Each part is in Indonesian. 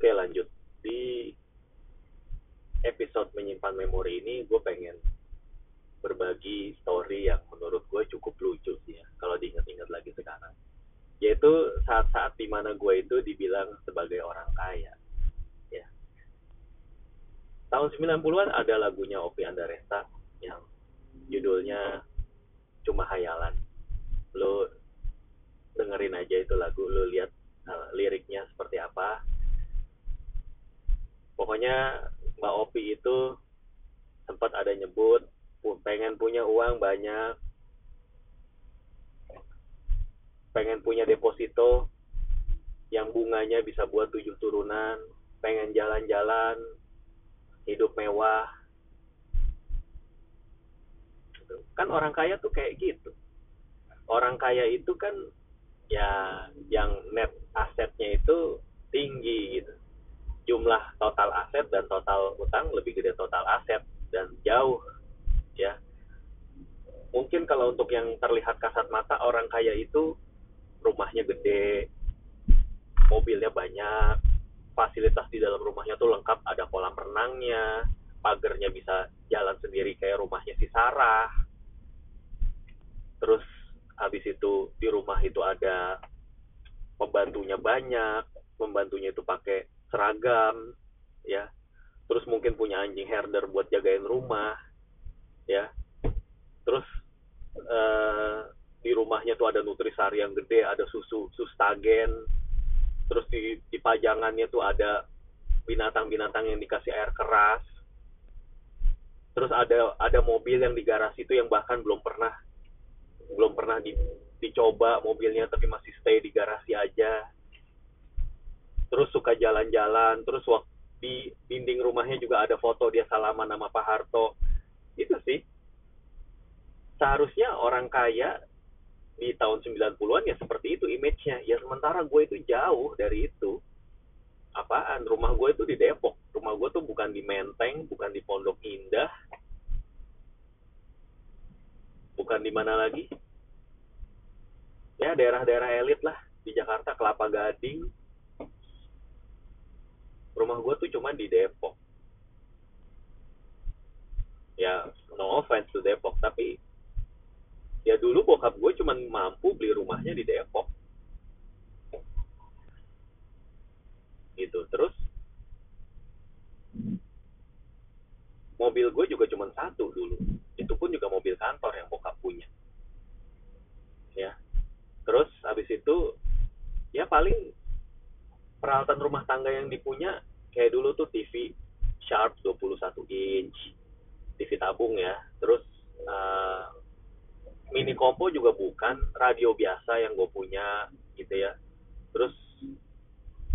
Oke lanjut. Di episode menyimpan memori ini gue pengen berbagi story yang menurut gue cukup lucu sih ya kalau diingat-ingat lagi sekarang. Yaitu saat-saat di mana gue itu dibilang sebagai orang kaya ya. Tahun 90-an ada lagunya Opi Andaresta yang judulnya cuma hayalan. Lo dengerin aja itu lagu lo lihat uh, liriknya seperti apa pokoknya Mbak Opi itu sempat ada nyebut pengen punya uang banyak. Pengen punya deposito yang bunganya bisa buat tujuh turunan. Pengen jalan-jalan hidup mewah. Kan orang kaya tuh kayak gitu. Orang kaya itu kan ya yang net asetnya itu tinggi gitu jumlah total aset dan total utang lebih gede total aset dan jauh ya. Mungkin kalau untuk yang terlihat kasat mata orang kaya itu rumahnya gede mobilnya banyak fasilitas di dalam rumahnya tuh lengkap ada kolam renangnya pagernya bisa jalan sendiri kayak rumahnya si Sarah. Terus habis itu di rumah itu ada pembantunya banyak pembantunya itu pakai seragam ya. Terus mungkin punya anjing herder buat jagain rumah ya. Terus uh, di rumahnya tuh ada nutrisari yang gede ada susu sustagen. Terus di, di pajangannya tuh ada binatang-binatang yang dikasih air keras. Terus ada ada mobil yang di garasi itu yang bahkan belum pernah belum pernah di, dicoba mobilnya tapi masih stay di garasi aja terus suka jalan-jalan terus waktu di dinding rumahnya juga ada foto dia salaman sama Pak Harto. Itu sih. Seharusnya orang kaya di tahun 90-an ya seperti itu image-nya. Ya sementara gue itu jauh dari itu. Apaan? Rumah gue itu di Depok. Rumah gue tuh bukan di Menteng bukan di Pondok Indah. Bukan di mana lagi. Ya daerah-daerah elit lah. Di Jakarta Kelapa Gading rumah gue tuh cuma di Depok ya no offense to Depok tapi ya dulu bokap gue cuma mampu beli rumahnya di Depok gitu terus mobil gue juga cuma satu dulu itu pun juga mobil kantor yang bokap punya ya terus habis itu ya paling peralatan rumah tangga yang dipunya kayak dulu tuh TV Sharp 21 inch TV tabung ya terus uh, mini kompo juga bukan radio biasa yang gue punya gitu ya. Terus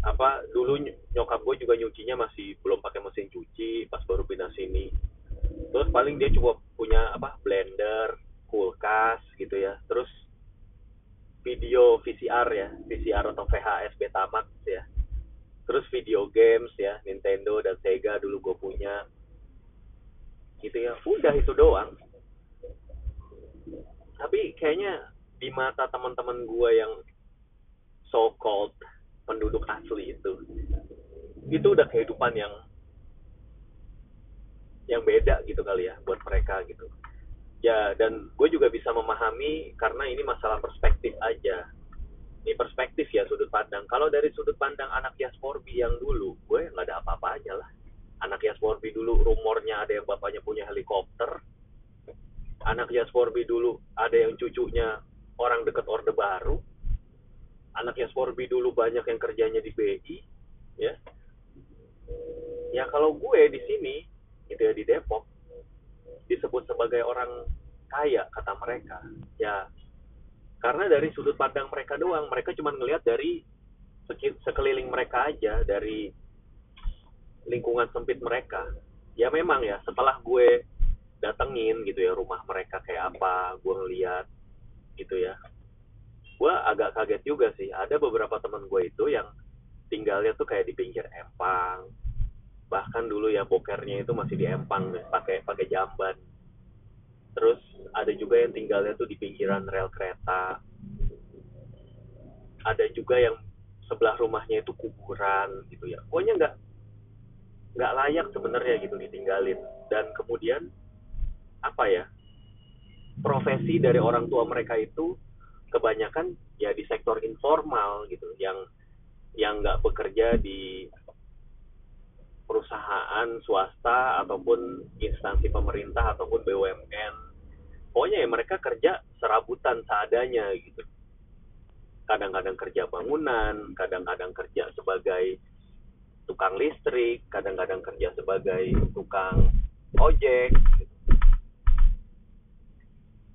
apa dulu nyokap gue juga nyucinya masih belum pakai mesin cuci pas baru pindah sini. Terus paling dia cuma punya apa blender kulkas gitu ya. Terus video VCR ya VCR atau VHS Betamax ya. Terus video games ya Nintendo dan Sega dulu gue punya. Gitu ya udah itu doang. Tapi kayaknya di mata teman-teman gue yang so called penduduk asli itu. Itu udah kehidupan yang yang beda gitu kali ya buat mereka gitu ya dan gue juga bisa memahami karena ini masalah perspektif aja ini perspektif ya sudut pandang. Kalau dari sudut pandang anak Yasporbi yang dulu, gue nggak ada apa-apanya lah. Anak Yasporbi dulu rumornya ada yang bapaknya punya helikopter. Anak Yasporbi dulu ada yang cucunya orang deket Orde Baru. Anak Yasporbi dulu banyak yang kerjanya di BI, ya. Ya kalau gue di sini, itu ya di Depok, disebut sebagai orang kaya kata mereka. Ya karena dari sudut pandang mereka doang mereka cuma ngelihat dari sekeliling mereka aja dari lingkungan sempit mereka. Ya memang ya setelah gue datengin gitu ya rumah mereka kayak apa gue ngeliat gitu ya. Gue agak kaget juga sih. Ada beberapa teman gue itu yang tinggalnya tuh kayak di pinggir empang. Bahkan dulu ya bokernya itu masih di empang pakai pakai jamban. Terus ada juga yang tinggalnya tuh di pinggiran rel kereta. Ada juga yang sebelah rumahnya itu kuburan gitu ya. Pokoknya nggak nggak layak sebenarnya gitu ditinggalin. Dan kemudian apa ya profesi dari orang tua mereka itu kebanyakan ya di sektor informal gitu yang yang nggak bekerja di perusahaan swasta ataupun instansi pemerintah ataupun BUMN pokoknya ya mereka kerja serabutan seadanya gitu kadang-kadang kerja bangunan kadang-kadang kerja sebagai tukang listrik, kadang-kadang kerja sebagai tukang ojek.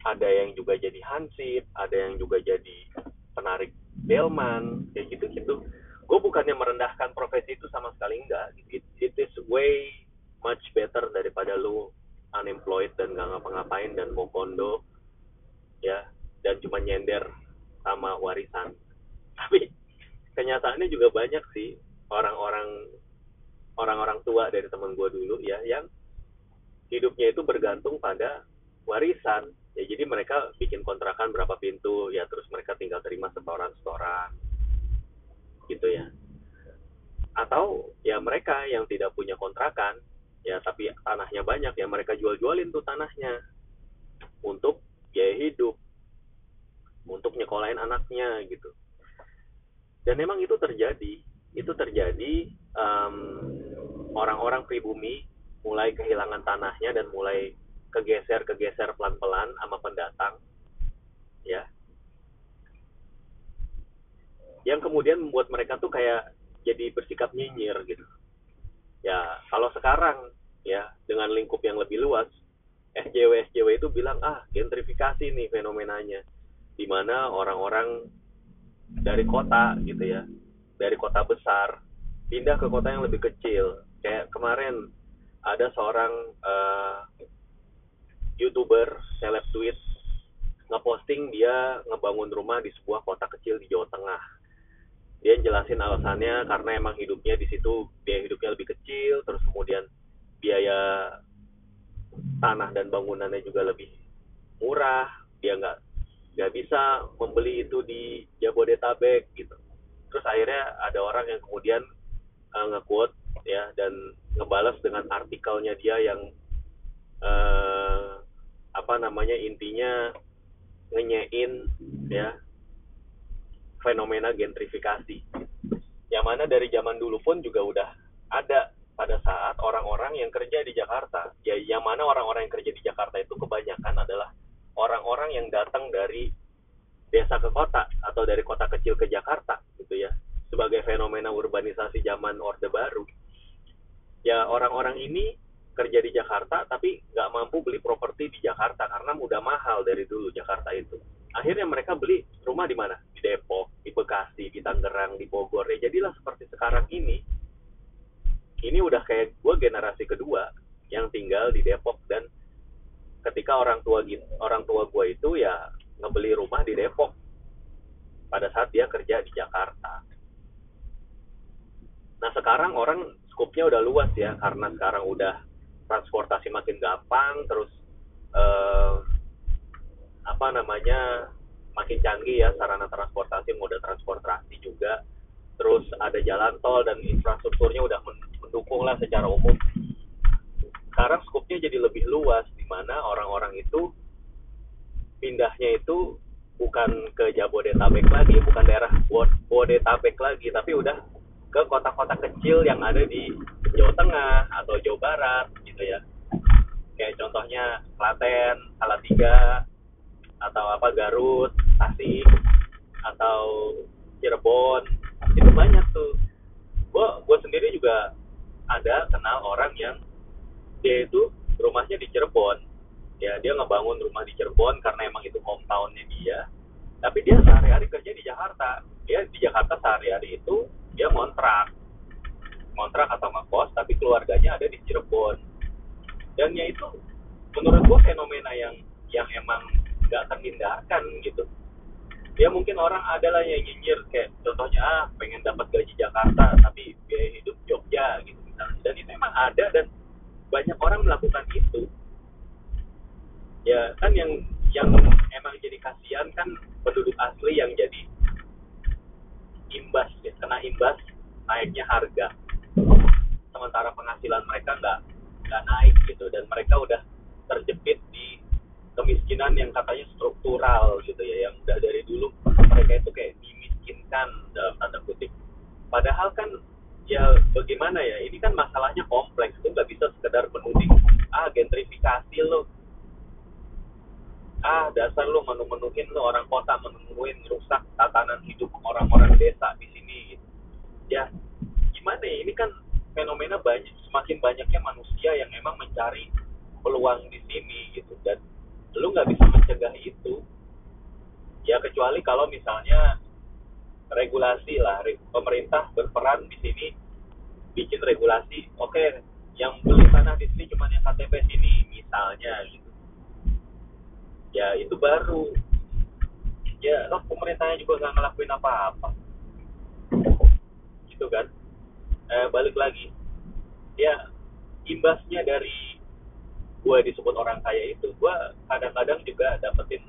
Ada yang juga jadi hansip, ada yang juga jadi penarik delman, kayak gitu-gitu. Gue bukannya merendahkan profesi itu sama sekali enggak. It, it is way much better daripada lu unemployed dan gak ngapa-ngapain dan mau kondo, ya, dan cuma nyender sama warisan. Tapi kenyataannya juga banyak sih orang-orang orang-orang tua dari teman gue dulu ya yang hidupnya itu bergantung pada warisan. Ya jadi mereka bikin kontrakan berapa pintu ya terus mereka tinggal terima setoran-setoran. Gitu ya. Atau ya mereka yang tidak punya kontrakan ya tapi tanahnya banyak ya mereka jual-jualin tuh tanahnya untuk biaya hidup nyekolahin anaknya gitu. Dan memang itu terjadi. Itu terjadi orang orang-orang pribumi mulai kehilangan tanahnya dan mulai kegeser kegeser pelan-pelan sama pendatang ya. Yang kemudian membuat mereka tuh kayak jadi bersikap nyinyir gitu. Ya kalau sekarang ya dengan lingkup yang lebih luas SJW SJW itu bilang ah gentrifikasi nih fenomenanya di mana orang-orang dari kota gitu ya dari kota besar pindah ke kota yang lebih kecil. Kayak kemarin ada seorang uh, youtuber seleb tweet ngeposting dia ngebangun rumah di sebuah kota kecil di Jawa Tengah. Dia jelasin alasannya karena emang hidupnya di situ biaya hidupnya lebih kecil terus kemudian biaya tanah dan bangunannya juga lebih murah dia nggak nggak bisa membeli itu di Jabodetabek gitu. Terus akhirnya ada orang yang kemudian uh, nge-quote ya dan ngebalas dengan artikelnya dia yang uh, apa namanya intinya ngenyein ya fenomena gentrifikasi. Yang mana dari zaman dulu pun juga udah ada pada saat orang-orang yang kerja di Jakarta. Ya yang mana orang-orang yang kerja di Jakarta itu kebanyakan adalah orang-orang yang datang dari desa ke kota atau dari kota kecil ke Jakarta gitu ya. Sebagai fenomena urbanisasi zaman Orde Baru. Ya orang-orang ini kerja di Jakarta tapi nggak mampu beli properti di Jakarta karena udah mahal dari dulu Jakarta itu. Akhirnya mereka beli rumah di mana? Di Depok di Bekasi di Tangerang di Bogor. Ya jadilah seperti sekarang ini. Ini udah kayak gue generasi kedua yang tinggal di Depok dan ketika orang tua orang tua gue itu ya ngebeli rumah di Depok. Pada saat dia kerja di Jakarta. Nah sekarang orang skupnya udah luas ya karena sekarang udah transportasi makin gampang terus eh, apa namanya makin canggih ya sarana transportasi moda transportasi juga. Terus ada jalan tol dan infrastrukturnya udah mendukung lah secara umum. Sekarang skupnya jadi lebih luas mana orang-orang itu pindahnya itu bukan ke Jabodetabek lagi, bukan daerah Bodetabek lagi, tapi udah ke kota-kota kecil yang ada di Jawa Tengah atau Jawa Barat gitu ya. Kayak contohnya Klaten, Salatiga, atau apa Garut, Tasik, atau Cirebon, itu banyak tuh. Gue gue sendiri juga ada kenal orang yang dia itu rumahnya di Cirebon, ya dia ngebangun rumah di Cirebon karena emang itu hometownnya dia. Tapi dia sehari-hari kerja di Jakarta. Dia di Jakarta sehari-hari itu dia ngontrak. Ngontrak atau ngekos tapi keluarganya ada di Cirebon. Dan ya itu menurut gua fenomena yang yang emang nggak terhindarkan gitu. Ya mungkin orang adalah yang nyinyir kayak contohnya ah pengen dapat gaji Jakarta tapi biaya hidup Jogja gitu dan itu emang ada dan banyak orang melakukan itu ya kan yang yang emang jadi kasihan kan penduduk asli yang jadi imbas ya kena imbas naiknya harga. Sementara penghasilan mereka nggak nggak naik gitu dan mereka udah terjepit di kemiskinan yang katanya struktural gitu ya yang udah dari dulu mereka itu kayak dimiskinkan dalam tanda kutip. Padahal kan ya bagaimana ya ini kan masalahnya kompleks itu nggak bisa sekedar menuding ah gentrifikasi lo ah dasar lo menu-menuhin lo orang kota menu-menuhin rusak tatanan hidup orang-orang desa di sini gitu. ya gimana ya? Ini kan fenomena banyak semakin banyaknya manusia yang memang mencari peluang di sini gitu. Dan lu nggak bisa mencegah itu. Ya kecuali kalau misalnya regulasi lah pemerintah berperan di sini bikin regulasi. Oke okay, yang beli tanah di sini cuma yang KTP sini misalnya gitu ya itu baru. Ya loh pemerintahnya juga nggak ngelakuin apa-apa. Gitu kan? Eh, balik lagi. Ya imbasnya dari gue disebut orang kaya itu gue kadang-kadang juga dapetin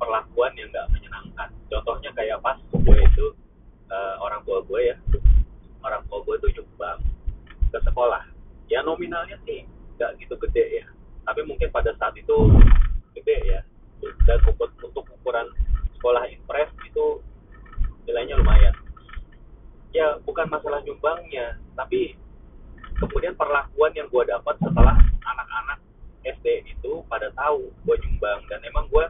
perlakuan yang nggak menyenangkan. Contohnya kayak pas gue itu uh, orang tua gue ya orang tua gue tuh nyumbang ke sekolah. Ya nominalnya sih nggak gitu gede ya. Tapi mungkin pada saat itu gede ya dan untuk, untuk ukuran sekolah impres itu nilainya lumayan. Ya bukan masalah nyumbangnya tapi kemudian perlakuan yang gue dapat setelah anak-anak SD itu pada tahu gue nyumbang. Dan emang gue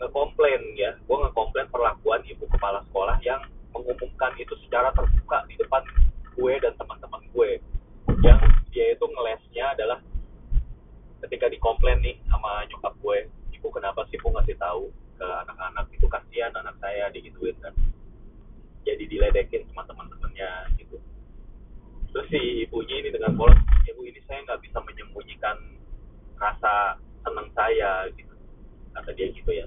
ngekomplain ya. Gue ngekomplain perlakuan ibu kepala sekolah yang mengumumkan itu secara terbuka di depan gue dan teman-teman gue. Yang dia itu ngelesnya adalah ketika dikomplain nih sama nyokap gue ibu kenapa sih bu ngasih tahu ke anak-anak itu kasihan anak saya digituin kan. Jadi diledekin sama teman-temannya gitu. Terus si ibunya ini dengan polos ibu ini saya nggak bisa menyembunyikan rasa senang saya gitu. Kata dia gitu ya.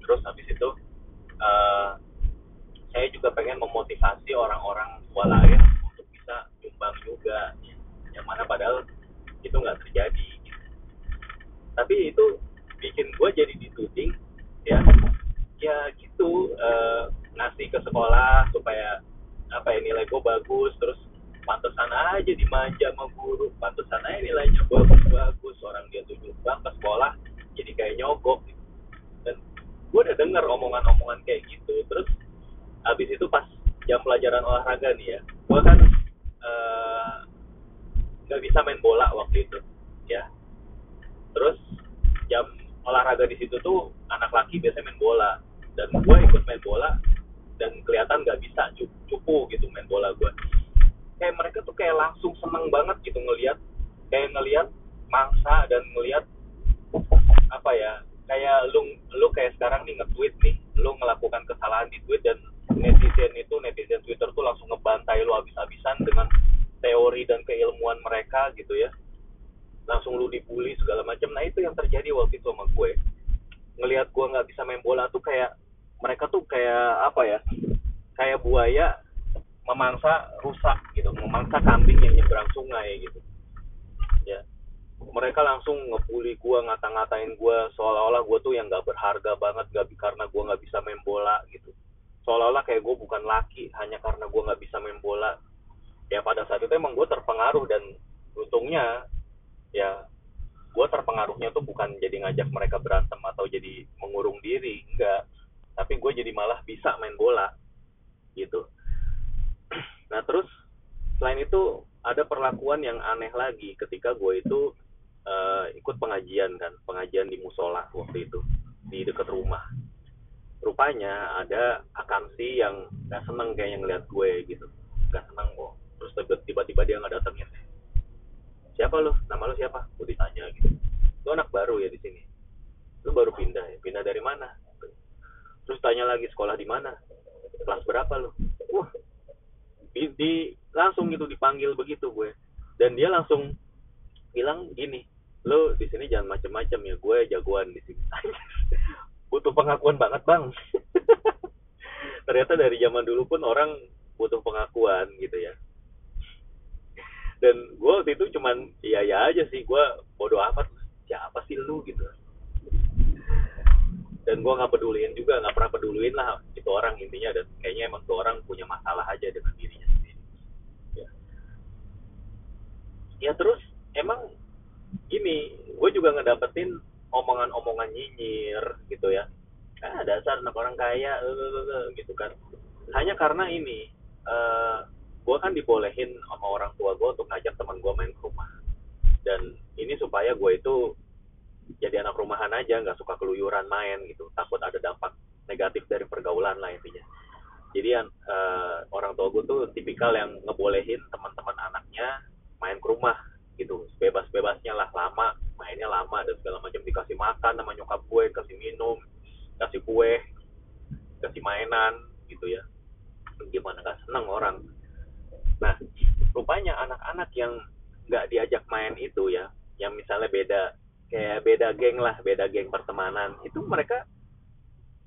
Terus habis itu uh, saya juga pengen memotivasi orang-orang tua lain untuk bisa nyumbang juga. Yang mana padahal itu nggak terjadi gitu. tapi itu gue jadi dituding ya. Ya gitu uh, ngasih ke sekolah supaya apa ya nilai gue bagus terus pantesan aja dimanja sama guru. Pantesan aja nilainya bagus bagus. Orang dia tuh nyumbang ke sekolah jadi kayak nyogok. Gitu gue udah denger omongan-omongan kayak gitu. Terus habis itu pas jam pelajaran olahraga nih ya gue kan eh, nggak uh, bisa main bola waktu itu ya terus jam olahraga di situ tuh anak laki biasanya main bola. Dan gue ikut main bola dan kelihatan nggak bisa cupu gitu main bola gue kayak mereka tuh kayak langsung seneng banget gitu ngelihat kayak ngelihat mangsa dan ngelihat apa ya kayak lu lu kayak sekarang nih nge-tweet nih lu melakukan kesalahan di tweet dan netizen itu netizen Twitter tuh langsung ngebantai lu habis-habisan dengan teori dan keilmuan mereka gitu ya langsung lu dibully segala macam. Nah itu yang terjadi waktu itu sama gue. Ngelihat gue nggak bisa main bola tuh kayak mereka tuh kayak apa ya kayak buaya memangsa rusak gitu memangsa kambing yang nyebrang sungai gitu. Ya. Mereka langsung ngebully gue ngata-ngatain gue seolah-olah gue tuh yang gak berharga banget gak karena gue nggak bisa main bola gitu. Seolah-olah kayak gue bukan laki hanya karena gue nggak bisa main bola. Ya pada saat itu emang gue terpengaruh dan untungnya ya gue terpengaruhnya tuh bukan jadi ngajak mereka berantem atau jadi mengurung diri enggak. Tapi gue jadi malah bisa main bola gitu. Nah terus selain itu ada perlakuan yang aneh lagi ketika gue itu uh, ikut pengajian kan pengajian di musola waktu itu di dekat rumah. Rupanya ada akamsi yang gak seneng kayak yang ngeliat gue gitu gak seneng kok terus tiba-tiba dia nggak datengin siapa lo nama lo siapa? Gue ditanya gitu. Lo anak baru ya di sini? Lo baru pindah ya? Pindah dari mana? Terus tanya lagi sekolah di mana? Kelas berapa lo wah di, di langsung gitu dipanggil begitu gue. Dan dia langsung bilang gini lo di sini jangan macem-macem ya gue jagoan di sini. Butuh pengakuan banget bang. Ternyata dari zaman dulu pun orang butuh pengakuan gitu ya dan gue waktu itu cuman iya ya aja sih gue bodoh amat. Siapa sih lu gitu. Dan gue nggak peduliin juga nggak pernah peduliin lah itu orang. Intinya dan kayaknya emang tuh orang punya masalah aja dengan dirinya sendiri. Ya, ya terus emang gini gue juga ngedapetin omongan-omongan nyinyir gitu ya. Ah dasar anak orang kaya uh, gitu kan. Hanya karena ini uh, gue kan dibolehin sama orang tua gue untuk ngajak teman gue main ke rumah. Dan ini supaya gue itu jadi anak rumahan aja nggak suka keluyuran main gitu. Takut ada dampak negatif dari pergaulan lah intinya. Jadi uh, orang tua gue tuh tipikal yang ngebolehin teman-teman anaknya main ke rumah gitu bebas-bebasnya lah lama mainnya lama dan segala macam dikasih makan sama nyokap gue kasih minum kasih kue kasih mainan gitu ya gimana gak seneng orang nah rupanya anak-anak yang nggak diajak main itu ya yang misalnya beda kayak beda geng pertemanan itu mereka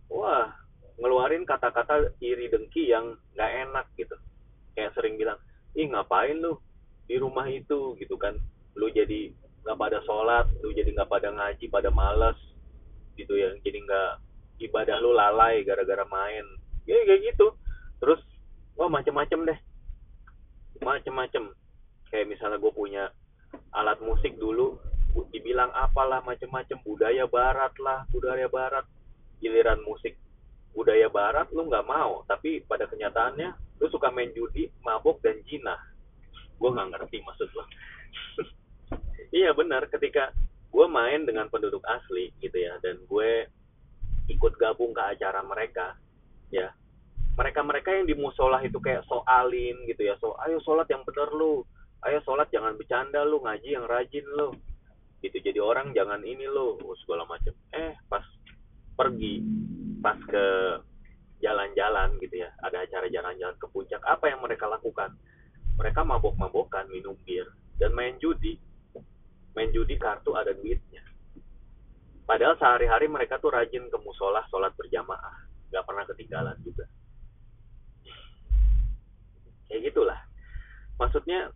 wah ngeluarin kata-kata iri dengki yang nggak enak gitu. Kayak sering bilang ih ngapain lu di rumah itu? Gitu kan. Lu jadi nggak pada sholat lu jadi nggak pada ngaji pada males. Gitu ya jadi nggak ibadah lu lalai gara-gara main. Ya kayak gitu. Terus wah macem-macem deh. Macem-macem. Kayak misalnya gue punya alat musik dulu dibilang apalah macem-macem. Budaya barat lah budaya barat. Giliran musik budaya barat lu nggak mau. Tapi pada kenyataannya lu suka main judi mabuk dan jinah. Gue nggak ngerti maksud lo iya benar. Ketika gue main dengan penduduk asli gitu ya dan gue ikut gabung ke acara mereka ya. Mereka mereka yang di musola itu kayak soalin gitu ya. So ayo sholat yang bener lu. Ayo sholat jangan bercanda lu. Ngaji yang rajin lu gitu. Jadi orang jangan ini lo oh, segala macam. Eh pas pergi pas ke jalan-jalan gitu ya. Ada acara jalan-jalan ke puncak. Apa yang mereka lakukan? Mereka mabok-mabokan minum bir. Dan main judi. Main judi kartu ada duitnya. Padahal sehari-hari mereka tuh rajin ke musola sholat berjamaah. Nggak pernah ketinggalan juga. Kayak gitulah. Maksudnya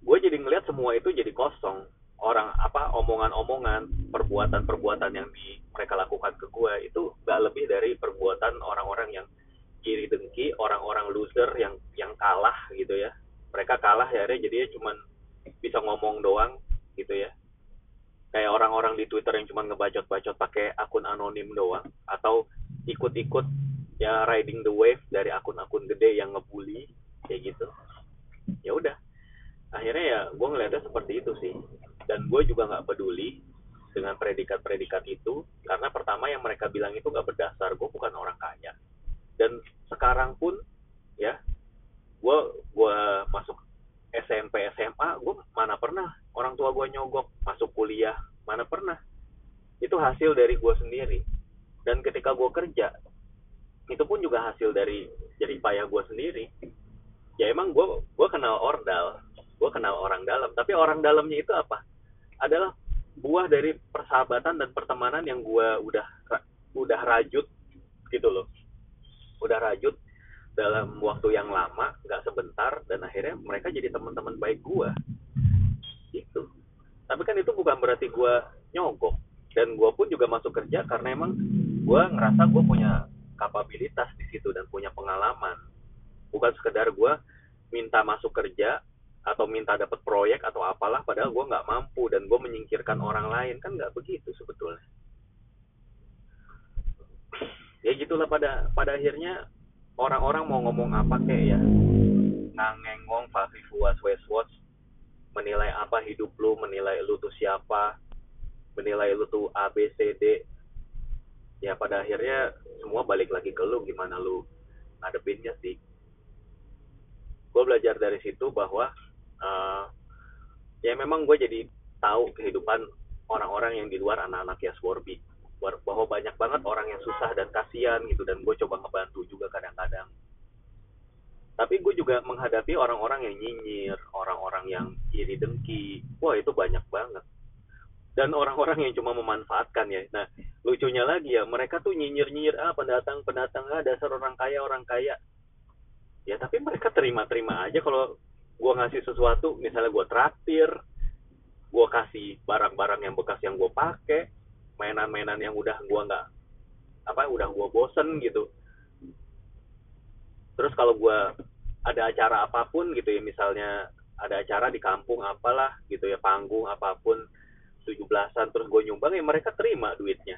gue jadi ngeliat semua itu jadi kosong orang apa omongan-omongan perbuatan-perbuatan yang di mereka lakukan ke gue itu gak lebih dari perbuatan orang-orang yang kiri dengki orang-orang loser yang yang kalah gitu ya. Mereka kalah ya jadi cuman bisa ngomong doang gitu ya. Kayak orang-orang di Twitter yang cuma ngebacot-bacot pakai akun anonim doang atau ikut-ikut ya riding the wave dari akun-akun gede yang ngebully kayak gitu ya udah akhirnya ya gue ngeliatnya seperti itu sih dan gue juga nggak peduli dengan predikat-predikat itu karena pertama yang mereka bilang itu nggak berdasar gue bukan orang kaya. Dan sekarang pun ya gue gue masuk SMP SMA gue mana pernah orang tua gue nyogok masuk kuliah mana pernah. Itu hasil dari gue sendiri. Dan ketika gue kerja itu pun juga hasil dari jadi payah gue sendiri. Ya emang gue gue kenal ordal gue kenal orang dalam. Tapi orang dalamnya itu apa adalah buah dari persahabatan dan pertemanan yang gue udah udah rajut gitu loh. Udah rajut dalam waktu yang lama nggak sebentar dan akhirnya mereka jadi teman-teman baik gue gitu. Tapi kan itu bukan berarti gue nyogok. Dan gue pun juga masuk kerja karena emang gue ngerasa gue punya kapabilitas di situ dan punya pengalaman. Bukan sekedar gue minta masuk kerja atau minta dapat proyek atau apalah padahal gue nggak mampu dan gue menyingkirkan orang lain. Kan nggak begitu sebetulnya. Ya gitulah pada pada akhirnya orang-orang mau ngomong apa kayak ya? Ngangengong fafi fuas weswos menilai apa hidup lu menilai lu tuh siapa menilai lu tuh A B C D. Ya pada akhirnya semua balik lagi ke lu gimana lu ngadepinnya sih. Gue belajar dari situ bahwa uh, ya memang gue jadi tahu kehidupan orang-orang yang di luar anak-anak ya Warby bahwa banyak banget orang yang susah dan kasihan gitu dan gue coba ngebantu juga kadang-kadang. Tapi gue juga menghadapi orang-orang yang nyinyir orang-orang yang iri dengki. Wah itu banyak banget. Dan orang-orang yang cuma memanfaatkan ya. Nah lucunya lagi ya mereka tuh nyinyir-nyinyir ah pendatang pendatang ah dasar orang kaya orang kaya. Ya tapi mereka terima-terima aja kalau gue ngasih sesuatu misalnya gue traktir gue kasih barang-barang yang bekas yang gue pakai mainan-mainan yang udah gue nggak apa udah gue bosen gitu. Terus kalau gue ada acara apa pun gitu ya misalnya ada acara di kampung apalah gitu ya panggung apa pun tujuh belasan terus gue nyumbang ya mereka terima duitnya.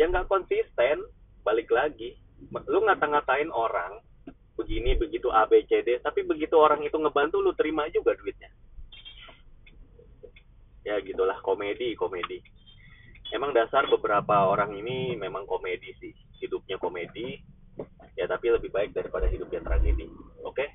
Yang nggak konsisten balik lagi. Lu ngata-ngatain orang begini begitu A B C D. Tapi begitu orang itu ngebantu lu terima juga duitnya. Ya gitulah. Komedi komedi. Emang dasar beberapa orang ini memang komedi sih. Hidupnya komedi. Ya tapi lebih baik daripada hidupnya tragedi. Oke? Okay?